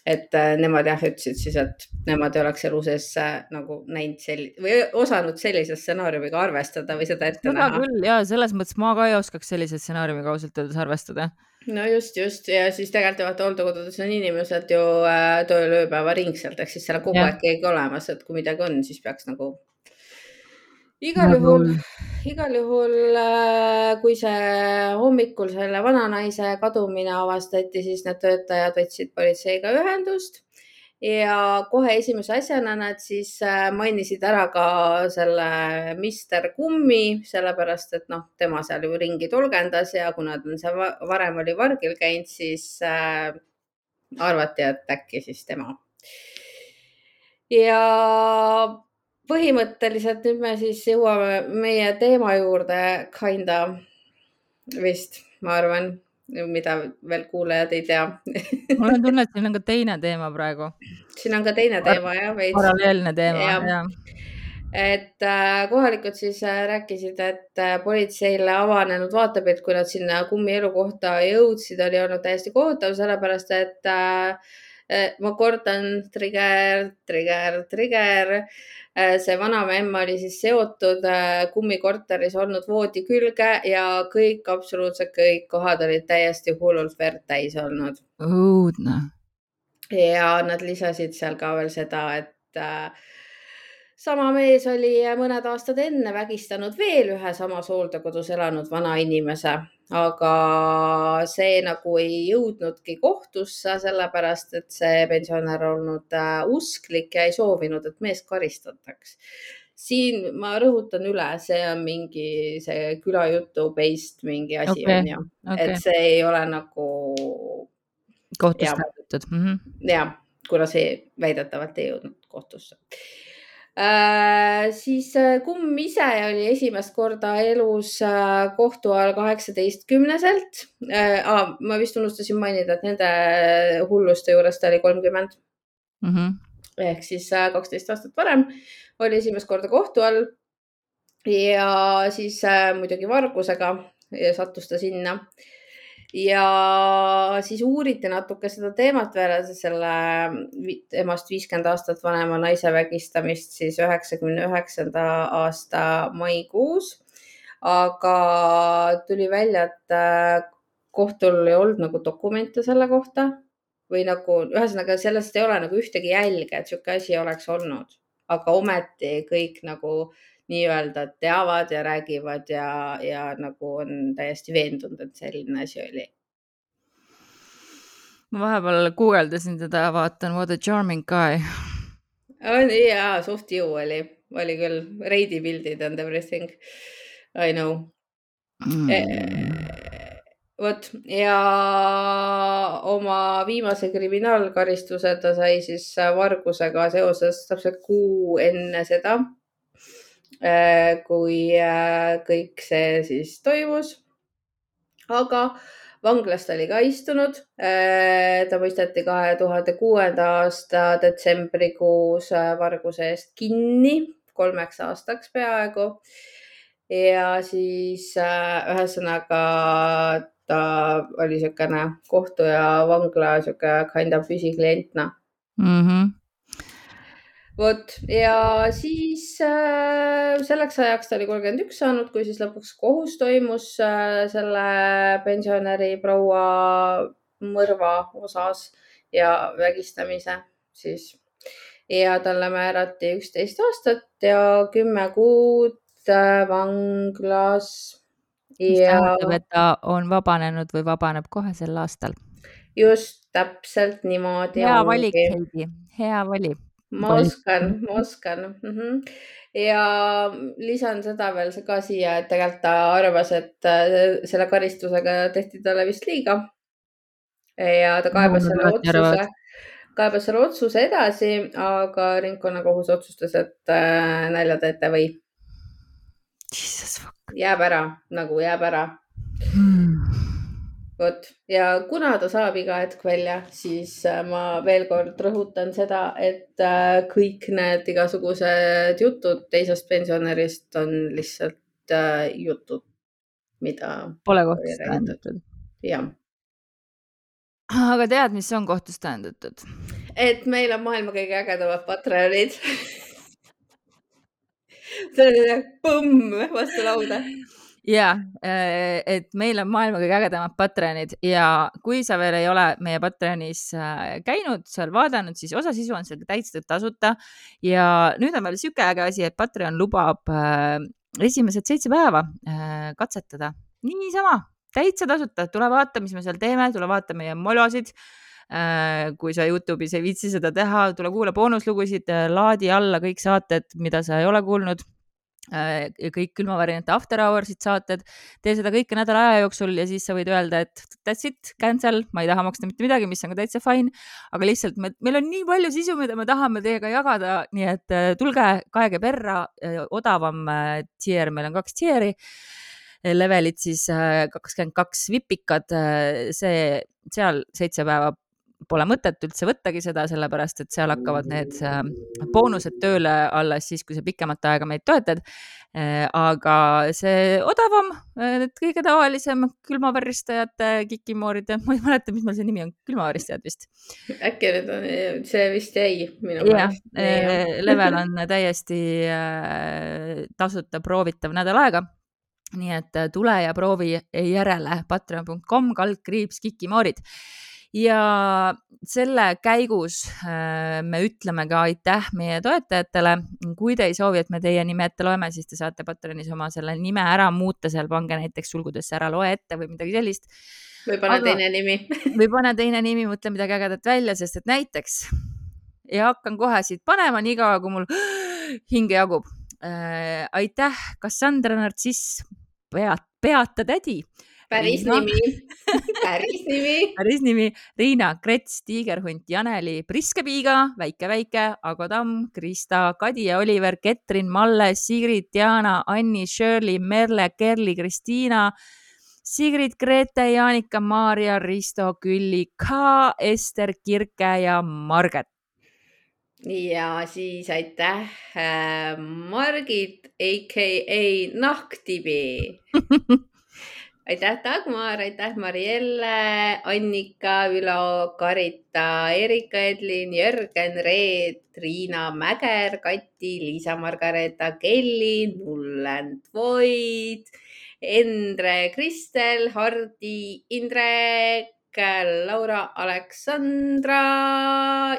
Et äh, nemad jah, ütlesid siis, et nemad ei oleks elu sees äh, nagu näinud sel- või osanud sellise stsenaariumiga arvestada või seda ette seda näha. küll ja selles mõttes ma ka ei oskaks sellise stsenaariumiga ausalt öeldes arvestada. No just, just. Ja siis tegelikult vaata hooldekodudes on inimesed ju äh, tööl ööpäevaringselt ehk siis seal on kogu aeg keegi olemas, et kui midagi on, siis peaks nagu igal juhul, igal juhul äh, kui see hommikul selle vananaise kadumine avastati, siis need töötajad võtsid politseiga ühendust ja kohe esimese asjana nad siis äh, mainisid ära ka selle Mister Kummi, sellepärast et noh, tema seal ju ringi tolgendas ja kuna ta on seal varem oli vargil käinud, siis äh, arvati, et äkki siis tema. ja põhimõtteliselt nüüd me siis jõuame meie teema juurde, kinda vist, ma arvan mida veel kuulajad ei tea mul on tunne, et siin on ka teine teema praegu. siin on ka teine teema jah, veits. paralleelne teema ja, ja. et äh, kohalikud siis äh, rääkisid, et äh, politseile avanenud vaatepilt, kui nad sinna kummi elukohta jõudsid, oli olnud täiesti kohutav, sellepärast et äh ma kordan, trigger, trigger, trigger Äh, see vanaema oli siis seotud äh, kummikorteris olnud voodi külge ja kõik, absoluutselt kõik kohad olid täiesti hullult verd täis olnud. õudne. ja nad lisasid seal ka veel seda, et äh, sama mees oli mõned aastad enne vägistanud veel ühe samas hooldekodus elanud vanainimese aga see nagu ei jõudnudki kohtusse, sellepärast et see pensionär olnud äh, usklik ja ei soovinud, et meest karistataks. siin ma rõhutan üle, see on mingi see külajutu based mingi asi okay, on ju okay., et see ei ole nagu. kohtus täidetud mm -hmm.. ja, kuna see väidetavalt ei jõudnud kohtusse Äh, siis äh, kumm ise oli esimest korda elus äh, kohtu all kaheksateistkümneselt äh,. ma vist unustasin mainida, et nende hulluste juures ta oli kolmkümmend mm. -hmm. ehk siis kaksteist aastat varem oli esimest korda kohtu all. ja siis äh, muidugi vargusega sattus ta sinna ja siis uuriti natuke seda teemat veel, selle temast viiskümmend aastat vanema naise vägistamist siis üheksakümne üheksanda aasta maikuus. aga tuli välja, et äh, kohtul ei olnud nagu dokumente selle kohta või nagu ühesõnaga sellest ei ole nagu ühtegi jälge, et niisugune asi oleks olnud, aga ometi kõik nagu nii-öelda teavad ja räägivad ja, ja nagu on täiesti veendunud, et selline asi oli. ma vahepeal guugeldasin teda, vaatan What a charming guy. jaa, suht ju oli, oli küll, reidi pildid and everything. I know mm. E vot ja oma viimase kriminaalkaristuse ta sai siis vargusega seoses täpselt kuu enne seda kui äh, kõik see siis toimus. aga vanglas ta oli ka istunud. Äh, ta mõisteti kahe tuhande kuuenda aasta detsembrikuus varguse eest kinni kolmeks aastaks peaaegu. ja siis ühesõnaga ta oli niisugune kohtu ja vangla niisugune kind of püsiklient, noh mm -hmm vot ja siis äh, selleks ajaks ta oli kolmkümmend üks saanud, kui siis lõpuks kohus toimus äh, selle pensionäri proua mõrva osas ja vägistamise siis. ja talle määrati üksteist aastat ja kümme kuud äh, vanglas. mis ja... tähendab, et ta on vabanenud või vabaneb kohe sel aastal. just täpselt niimoodi. hea valik, Heidi, hea valik ma oskan, ma oskan mm. -hmm. ja lisan seda veel ka siia, et tegelikult ta arvas, et äh, selle karistusega tehti talle vist liiga. ja ta kaebas no, selle otsuse, kaebas selle otsuse edasi, aga ringkonnakohus otsustas, et äh, nalja teete või. jääb ära, nagu jääb ära hmm vot ja kuna ta saab iga hetk välja, siis äh, ma veel kord rõhutan seda, et äh, kõik need igasugused jutud teisest pensionärist on lihtsalt äh, jutud, mida. Pole kohtus tähendatud. jah. aga tead, mis on kohtus tähendatud? et meil on maailma kõige ägedamad Patreonid see nagu põmm vastu lauda ja äh, et meil on maailma kõige ägedamad Patreonid ja kui sa veel ei ole meie Patreonis äh, käinud, seal vaadanud, siis osa sisu on seal täitsa tasuta. ja nüüd on veel sihuke äge asi, et Patreon lubab äh, esimesed seitse päeva katsetada. Niisama täitsa tasuta, tule vaata, mis me seal teeme, tule vaata meie molosid. Kui sa Youtube'is ei viitsi seda teha, tule kuula boonuslugusid, laadi alla kõik saated, mida sa ei ole kuulnud kõik külmavariante after hours'id saated, tee seda kõike nädala aja jooksul ja siis sa võid öelda, et that's it, cancel, ma ei taha maksta mitte midagi, mis on ka täitsa fine. aga lihtsalt me, meil on nii palju sisu, mida me tahame teiega jagada, nii et äh, tulge, kaege perra, äh, odavam tier, meil on kaks tier'i levelid siis kakskümmend kaks vipikad, see, seal seitse päeva pole mõtet üldse võttagi seda, sellepärast et seal hakkavad need äh, boonused tööle alles siis, kui sa pikemat aega meid toetad. Äh, aga see odavam, äh, need kõige tavalisem külmaväristajate, kikimooride, ma ei mäleta, mis meil see nimi on, külmaväristajad vist. äkki need on, see vist jäi minu meelest. level on täiesti tasuta proovitav nädal aega nii et tule ja proovi järele patreon.com kaldkriips kikimoorid ja selle käigus äh, me ütleme ka aitäh meie toetajatele. kui te ei soovi, et me teie nime ette loeme, siis te saate Patreonis oma selle nime ära muuta, seal pange näiteks sulgudesse ära loe ette või midagi sellist. või pane Aga, teine nimi või pane teine nimi, mõtle midagi ägedat välja, sest et näiteks ja hakkan kohe siit panema, niikaua kui mul hinge jagub äh,. aitäh, Cassandra Nartsiss, pead, peata tädi päris Riina. nimi. Päris nimi. Päris nimi, Riina Krets, Tiigerhunt, Janeli, Priskepiiga, Väike-Väike, Ago Tamm, Krista, Kadi ja Oliver, Ketrin, Malle, Sigrid, Diana, Anni, Shirley, Merle, Kerli, Kristiina, Sigrid, Grete, Jaanika, Maarja, Risto, Külli, Ka, Ester, Kirke ja Marget. Ja siis aitäh äh, Margit, AKA Nahktibi aitäh, Dagmar, aitäh, Marielle, Annika, Ülo, Karita, Erika Edlin, Jörgen, Reet, Riina Mäger, Kati, Liisa-Margareeta, Kelly, Nullend Void, Endre, Kristel, Hardi, Indrek, Laura, Aleksandra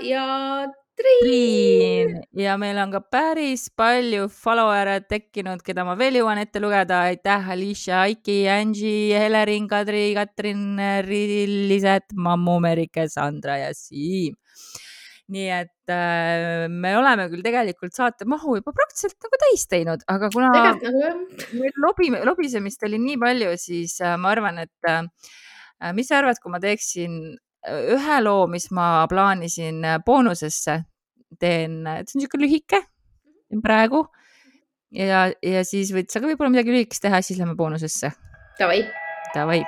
ja Triin ja meil on ka päris palju follower'e tekkinud, keda ma veel jõuan ette lugeda. aitäh, Alicia, Aiki, Angie, Helerin, Kadri, Katrin, Liset, Mammu, Merike, Sandra ja Siim. nii et äh, me oleme küll tegelikult saate mahu juba praktiliselt nagu täis teinud, aga kuna nagu lobi, lobisemist oli nii palju, siis äh, ma arvan, et äh, mis sa arvad, kui ma teeksin ühe loo, mis ma plaanisin äh, boonusesse, teen, see on niisugune lühike praegu ja, ja siis võid sa ka võib-olla midagi lühikest teha, siis lähme boonusesse. Davai. Davai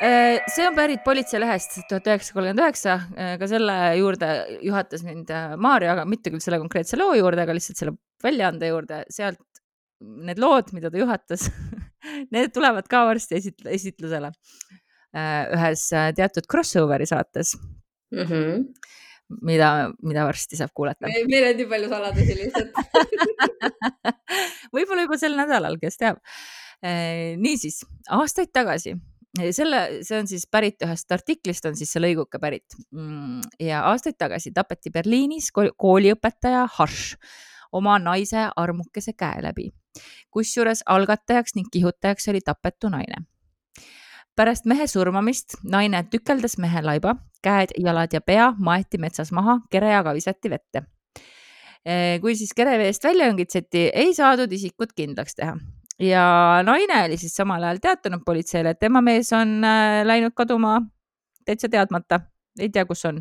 see on pärit politseilehest tuhat üheksasada kolmkümmend üheksa, äh, ka selle juurde juhatas mind äh, Maarja, aga mitte küll selle konkreetse loo juurde, aga lihtsalt selle väljaande juurde, sealt need lood, mida ta juhatas need tulevad ka varsti esit-, esitlusele ühes teatud crossover'i saates mm. -hmm mida, mida varsti saab kuulata. meil on nii palju saladusi lihtsalt võib-olla juba sel nädalal, kes teab. niisiis, aastaid tagasi selle, see on siis pärit ühest artiklist, on siis see lõiguke pärit. Mm, ja aastaid tagasi tapeti Berliinis kooliõpetaja Harš oma naise armukese käe läbi. kusjuures algatajaks ning kihutajaks oli tapetu naine. pärast mehe surmamist naine tükeldas mehe laiba, käed, jalad ja pea maeti metsas maha, kereaga visati vette kui siis kereveest välja õngitseti, ei saadud isikut kindlaks teha ja naine oli siis samal ajal teatanud politseile, et tema mees on äh, läinud kaduma täitsa teadmata, ei tea, kus on.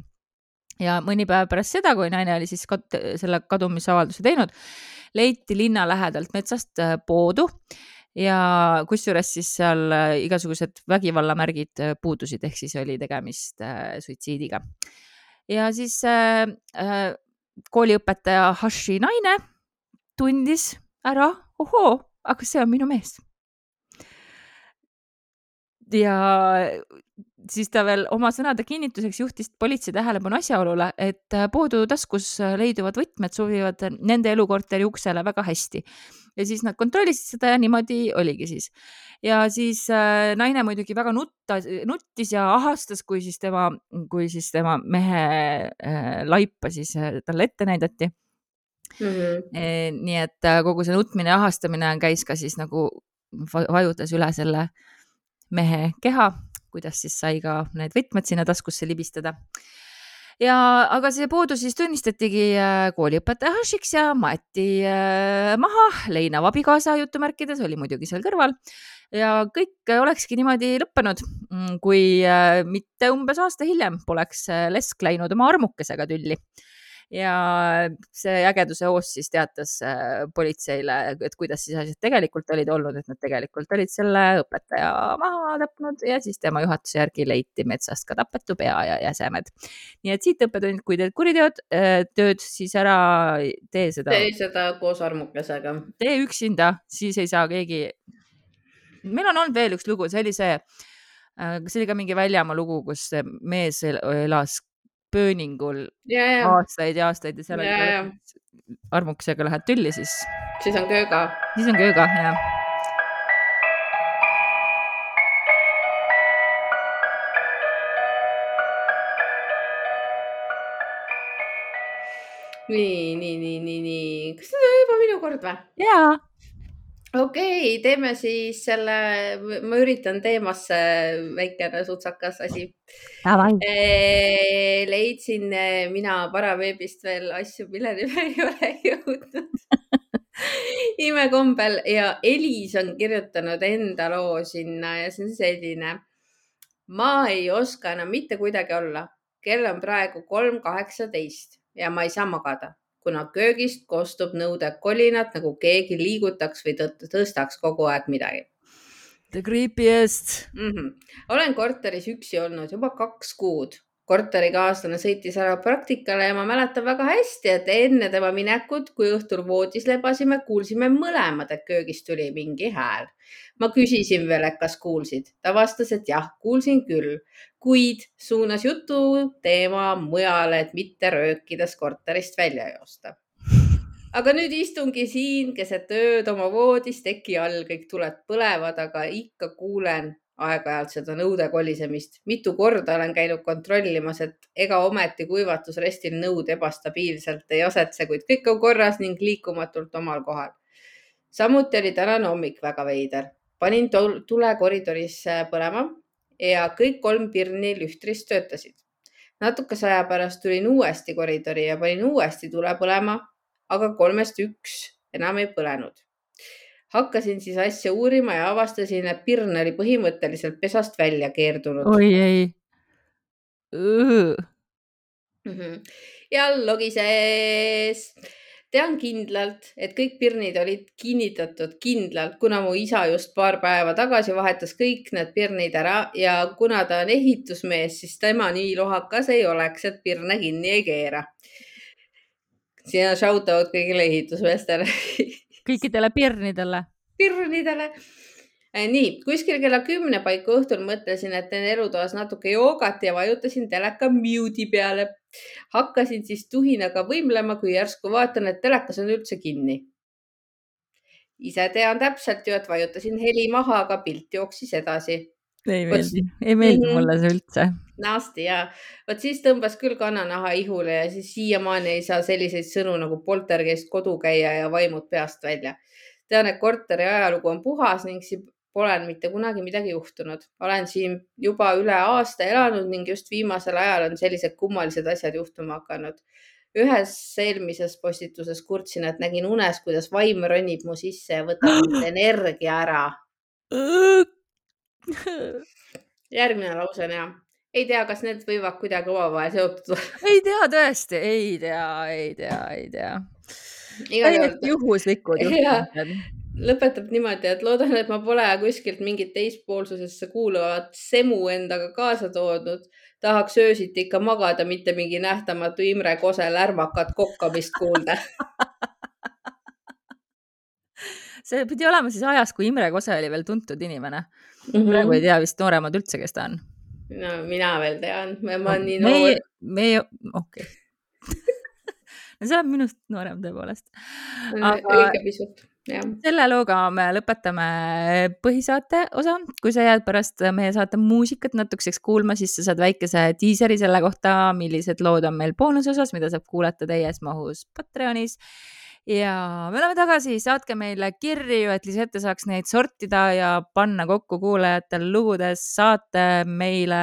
ja mõni päev pärast seda, kui naine oli siis kat selle kadumisavalduse teinud, leiti linna lähedalt metsast äh, poodu ja kusjuures siis seal äh, igasugused vägivallamärgid puudusid, ehk siis oli tegemist suitsiidiga. ja siis äh, kooliõpetaja Hashi naine tundis ära, ohoo aga see on minu mees. ja siis ta veel oma sõnade kinnituseks juhtis politsei tähelepanu asjaolule, et Poodu taskus leiduvad võtmed sobivad nende elukorteri uksele väga hästi. ja siis nad kontrollisid seda ja niimoodi oligi siis. ja siis äh, naine muidugi väga nutta, nuttis ja ahastas, kui siis tema, kui siis tema mehe äh, laipa siis äh, talle ette näidati mm. -hmm. nii et äh, kogu see nutmine ja ahastamine käis ka siis nagu vajutas üle selle mehe keha, kuidas siis sai ka need võtmed sinna taskusse libistada ja, aga see puudus siis tunnistatigi äh, kooliõpetaja Hašiks ja maeti äh, maha, leinav abikaasa jutumärkides oli muidugi seal kõrval ja kõik olekski niimoodi lõppenud, mm, kui mitte umbes aasta hiljem poleks Lesk läinud oma armukesega tülli ja see ägeduse hoos siis teatas äh, politseile, et kuidas siis asjad tegelikult olid olnud, et nad tegelikult olid selle õpetaja maha tapnud ja siis tema juhatuse järgi leiti metsast ka tapetu pea ja jäsemed. nii et siit õppetund, kui teed kuriteod, äh, tööd, siis ära tee seda. tee seda koos armukesega. tee üksinda, siis ei saa keegi. meil on olnud veel üks lugu, see oli see äh, see oli ka mingi väljamaa lugu, kus mees elas pööningul ja. aastaid ja aastaid ja seal ja, oli armukesega lähed tülli, siis. siis on kööga. siis on kööga, jah. nii, nii, nii, nii, nii, kas nüüd on juba minu kord või? jaa okei okay,, teeme siis selle, ma üritan teemasse väikene sutsakas asi. leidsin eh, mina paraveebist veel asju, milleni me ei ole jõudnud imekombel ja Elis on kirjutanud enda loo sinna ja see on selline. ma ei oska enam mitte kuidagi olla, kell on praegu kolm kaheksateist ja ma ei saa magada kuna köögist kostub nõude kolinat, nagu keegi liigutaks või tõstaks kogu aeg midagi. The creepiest mm. -hmm. olen korteris üksi olnud juba kaks kuud. Korterikaaslane sõitis ära praktikale ja ma mäletan väga hästi, et enne tema minekut, kui õhtul voodis lebasime, kuulsime mõlemad, et köögist tuli mingi hääl. ma küsisin veel, et kas kuulsid. ta vastas, et jah, kuulsin küll kuid suunas jutu teema mujale, et mitte röökides korterist välja joosta. aga nüüd istungi siin keset ööd oma voodis teki all, kõik tuled põlevad, aga ikka kuulen aeg-ajalt seda nõude kolisemist. mitu korda olen käinud kontrollimas, et ega ometi kuivatusrestil nõud ebastabiilselt ei asetse, kuid kõik on korras ning liikumatult omal kohal. samuti oli tänane hommik väga veider. panin tule koridoris põlema ja kõik kolm pirni lühtris töötasid. natukese aja pärast tulin uuesti koridori ja panin uuesti tule põlema, aga kolmest üks enam ei põlenud. Hakkasin siis asja uurima ja avastasin, et pirn oli põhimõtteliselt pesast välja keerdunud. oi ei. Mhm. ja logises tean kindlalt, et kõik pirnid olid kinnitatud kindlalt, kuna mu isa just paar päeva tagasi vahetas kõik need pirnid ära ja kuna ta on ehitusmees, siis tema nii lohakas ei oleks, et pirne kinni ei keera. siin on shout out kõigile ehitusmeestele kõikidele pirnidele. pirnidele Äh, nii, kuskil kella kümne paiku õhtul mõtlesin, et teen elutoas natuke joogat ja vajutasin teleka mute'i peale. hakkasin siis tuhinaga võimlema, kui järsku vaatan, et telekas on üldse kinni. ise tean täpselt ju, et vajutasin heli maha, aga pilt jooksis edasi. Ei meeldi, ei meeldi mm -hmm. mulle see üldse. Nasty ja vot siis tõmbas küll kannanaha ihule ja siis siiamaani ei saa selliseid sõnu nagu poltergeist, kodukäija ja vaimud peast välja tean, et korteri ajalugu on puhas ning pole mitte kunagi midagi juhtunud. olen siin juba üle aasta elanud ning just viimasel ajal on sellised kummalised asjad juhtuma hakanud. ühes eelmises postituses kurtsin, et nägin unes, kuidas vaim ronib mu sisse ja võtab energia ära. järgmine lause on hea. ei tea, kas need võivad kuidagi omavahel seotud olla ei tea tõesti, ei tea, ei tea, ei tea. täiesti juhuslikud juhtumid lõpetab niimoodi, et loodan, et ma pole kuskilt mingit teispoolsusesse kuuluvat semu endaga kaasa toodud. tahaks öösiti ikka magada, mitte mingi nähtamatu Imre Kose lärmakat kokkamist kuulda see pidi olema siis ajas, kui Imre Kose oli veel tuntud inimene mm. -hmm. praegu ei tea vist nooremad üldse, kes ta on. no mina veel tean, ma olen no, nii noor. meie, okei okay. no sa oled minust noorem tõepoolest. Aga... pisut selle looga me lõpetame põhisaate osa. kui sa jääd pärast meie saate muusikat natukeseks kuulma, siis sa saad väikese diiseri selle kohta, millised lood on meil boonusosas, mida saab kuulata täies mahus Patreonis. Ja me oleme tagasi, saatke meile kirju, et Lisette saaks neid sortida ja panna kokku kuulajatel lugudes, saate meile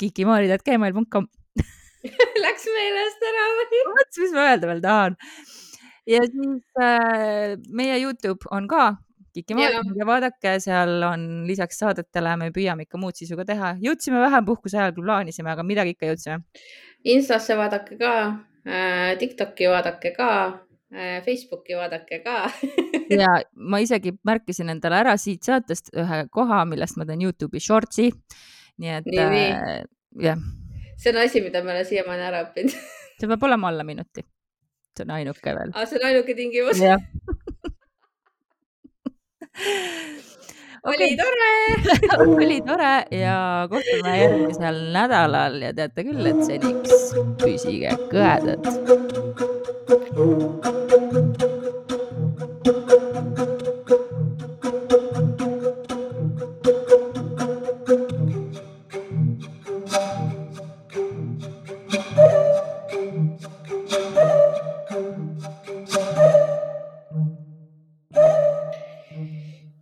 kikimaarid.gmail.com Läks meelest ära või? mõtlesin, mis ma öelda veel tahan. ja siis äh, meie Youtube on ka Kikimaarid ja vaadake, seal on lisaks saadetele, me püüame ikka muud sisu ka teha. jõudsime vähem puhkuse ajal, kui plaanisime, aga midagi ikka jõudsime. Instasse vaadake ka Tiktoki vaadake ka äh,, Facebooki vaadake ka ja ma isegi märkisin endale ära siit saatest ühe koha, millest ma teen Youtube'i shortsi. nii et nii, äh, jah. see on asi, mida ma olen siiamaani ära õppinud see peab olema alla minuti. see on ainuke veel. aa, see on ainuke tingimus? oli tore! Oli tore ja kohtume järgmisel nädalal ja teate küll, et seniks püsige kõhedad.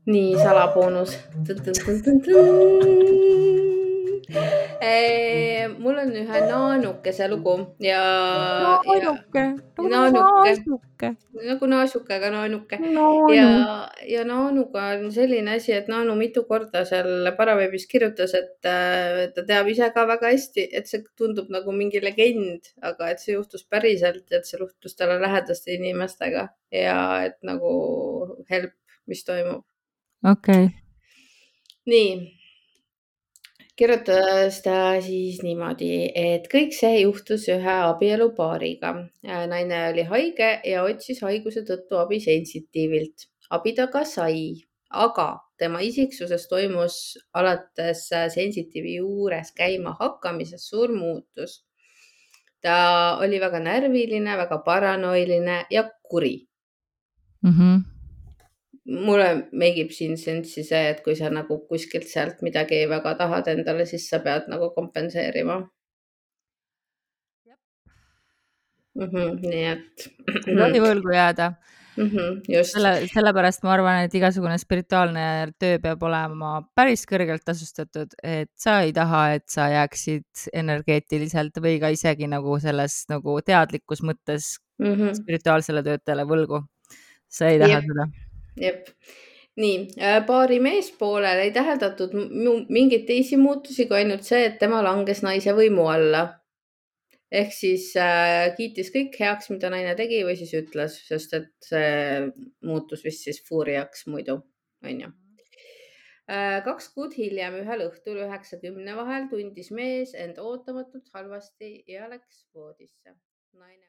Nii salaboonus. mul on ühe naanukese lugu ja. naanuke, nagu naasuke. nagu naasuke, aga naanuke ja, ja naanuga on selline asi, et naanu mitu korda seal paraveebis kirjutas, et äh, ta teab ise ka väga hästi, et see tundub nagu mingi legend, aga et see juhtus päriselt, et see juhtus talle lähedaste inimestega ja et nagu help, mis toimub okei okay.. nii, kirjutas ta siis niimoodi, et kõik see juhtus ühe abielupaariga. naine oli haige ja otsis haiguse tõttu abi sensitiivilt. abi ta ka sai, aga tema isiksuses toimus alates sensitiivi juures käima hakkamisest suur muutus. ta oli väga närviline, väga paranoiline ja kuri mm. -hmm mulle meigib siin sensi see, et kui sa nagu kuskilt sealt midagi väga tahad endale, siis sa pead nagu kompenseerima. Mm -hmm, nii et. ei tohi võlgu jääda mm. -hmm, just. selle, sellepärast ma arvan, et igasugune spirituaalne töö peab olema päris kõrgelt tasustatud, et sa ei taha, et sa jääksid energeetiliselt või ka isegi nagu selles nagu teadlikus mõttes mm -hmm. spirituaalsele töötajale võlgu. sa ei taha Jep. seda jep, nii äh, paari meespoolel ei täheldatud mingeid teisi muutusi kui ainult see, et tema langes naise võimu alla. ehk siis äh, kiitis kõik heaks, mida naine tegi või siis ütles, sest et see muutus vist siis fuuriaks muidu, onju äh, kaks kuud hiljem, ühel õhtul üheksa-kümne vahel tundis mees end ootamatult halvasti ja läks voodisse. naine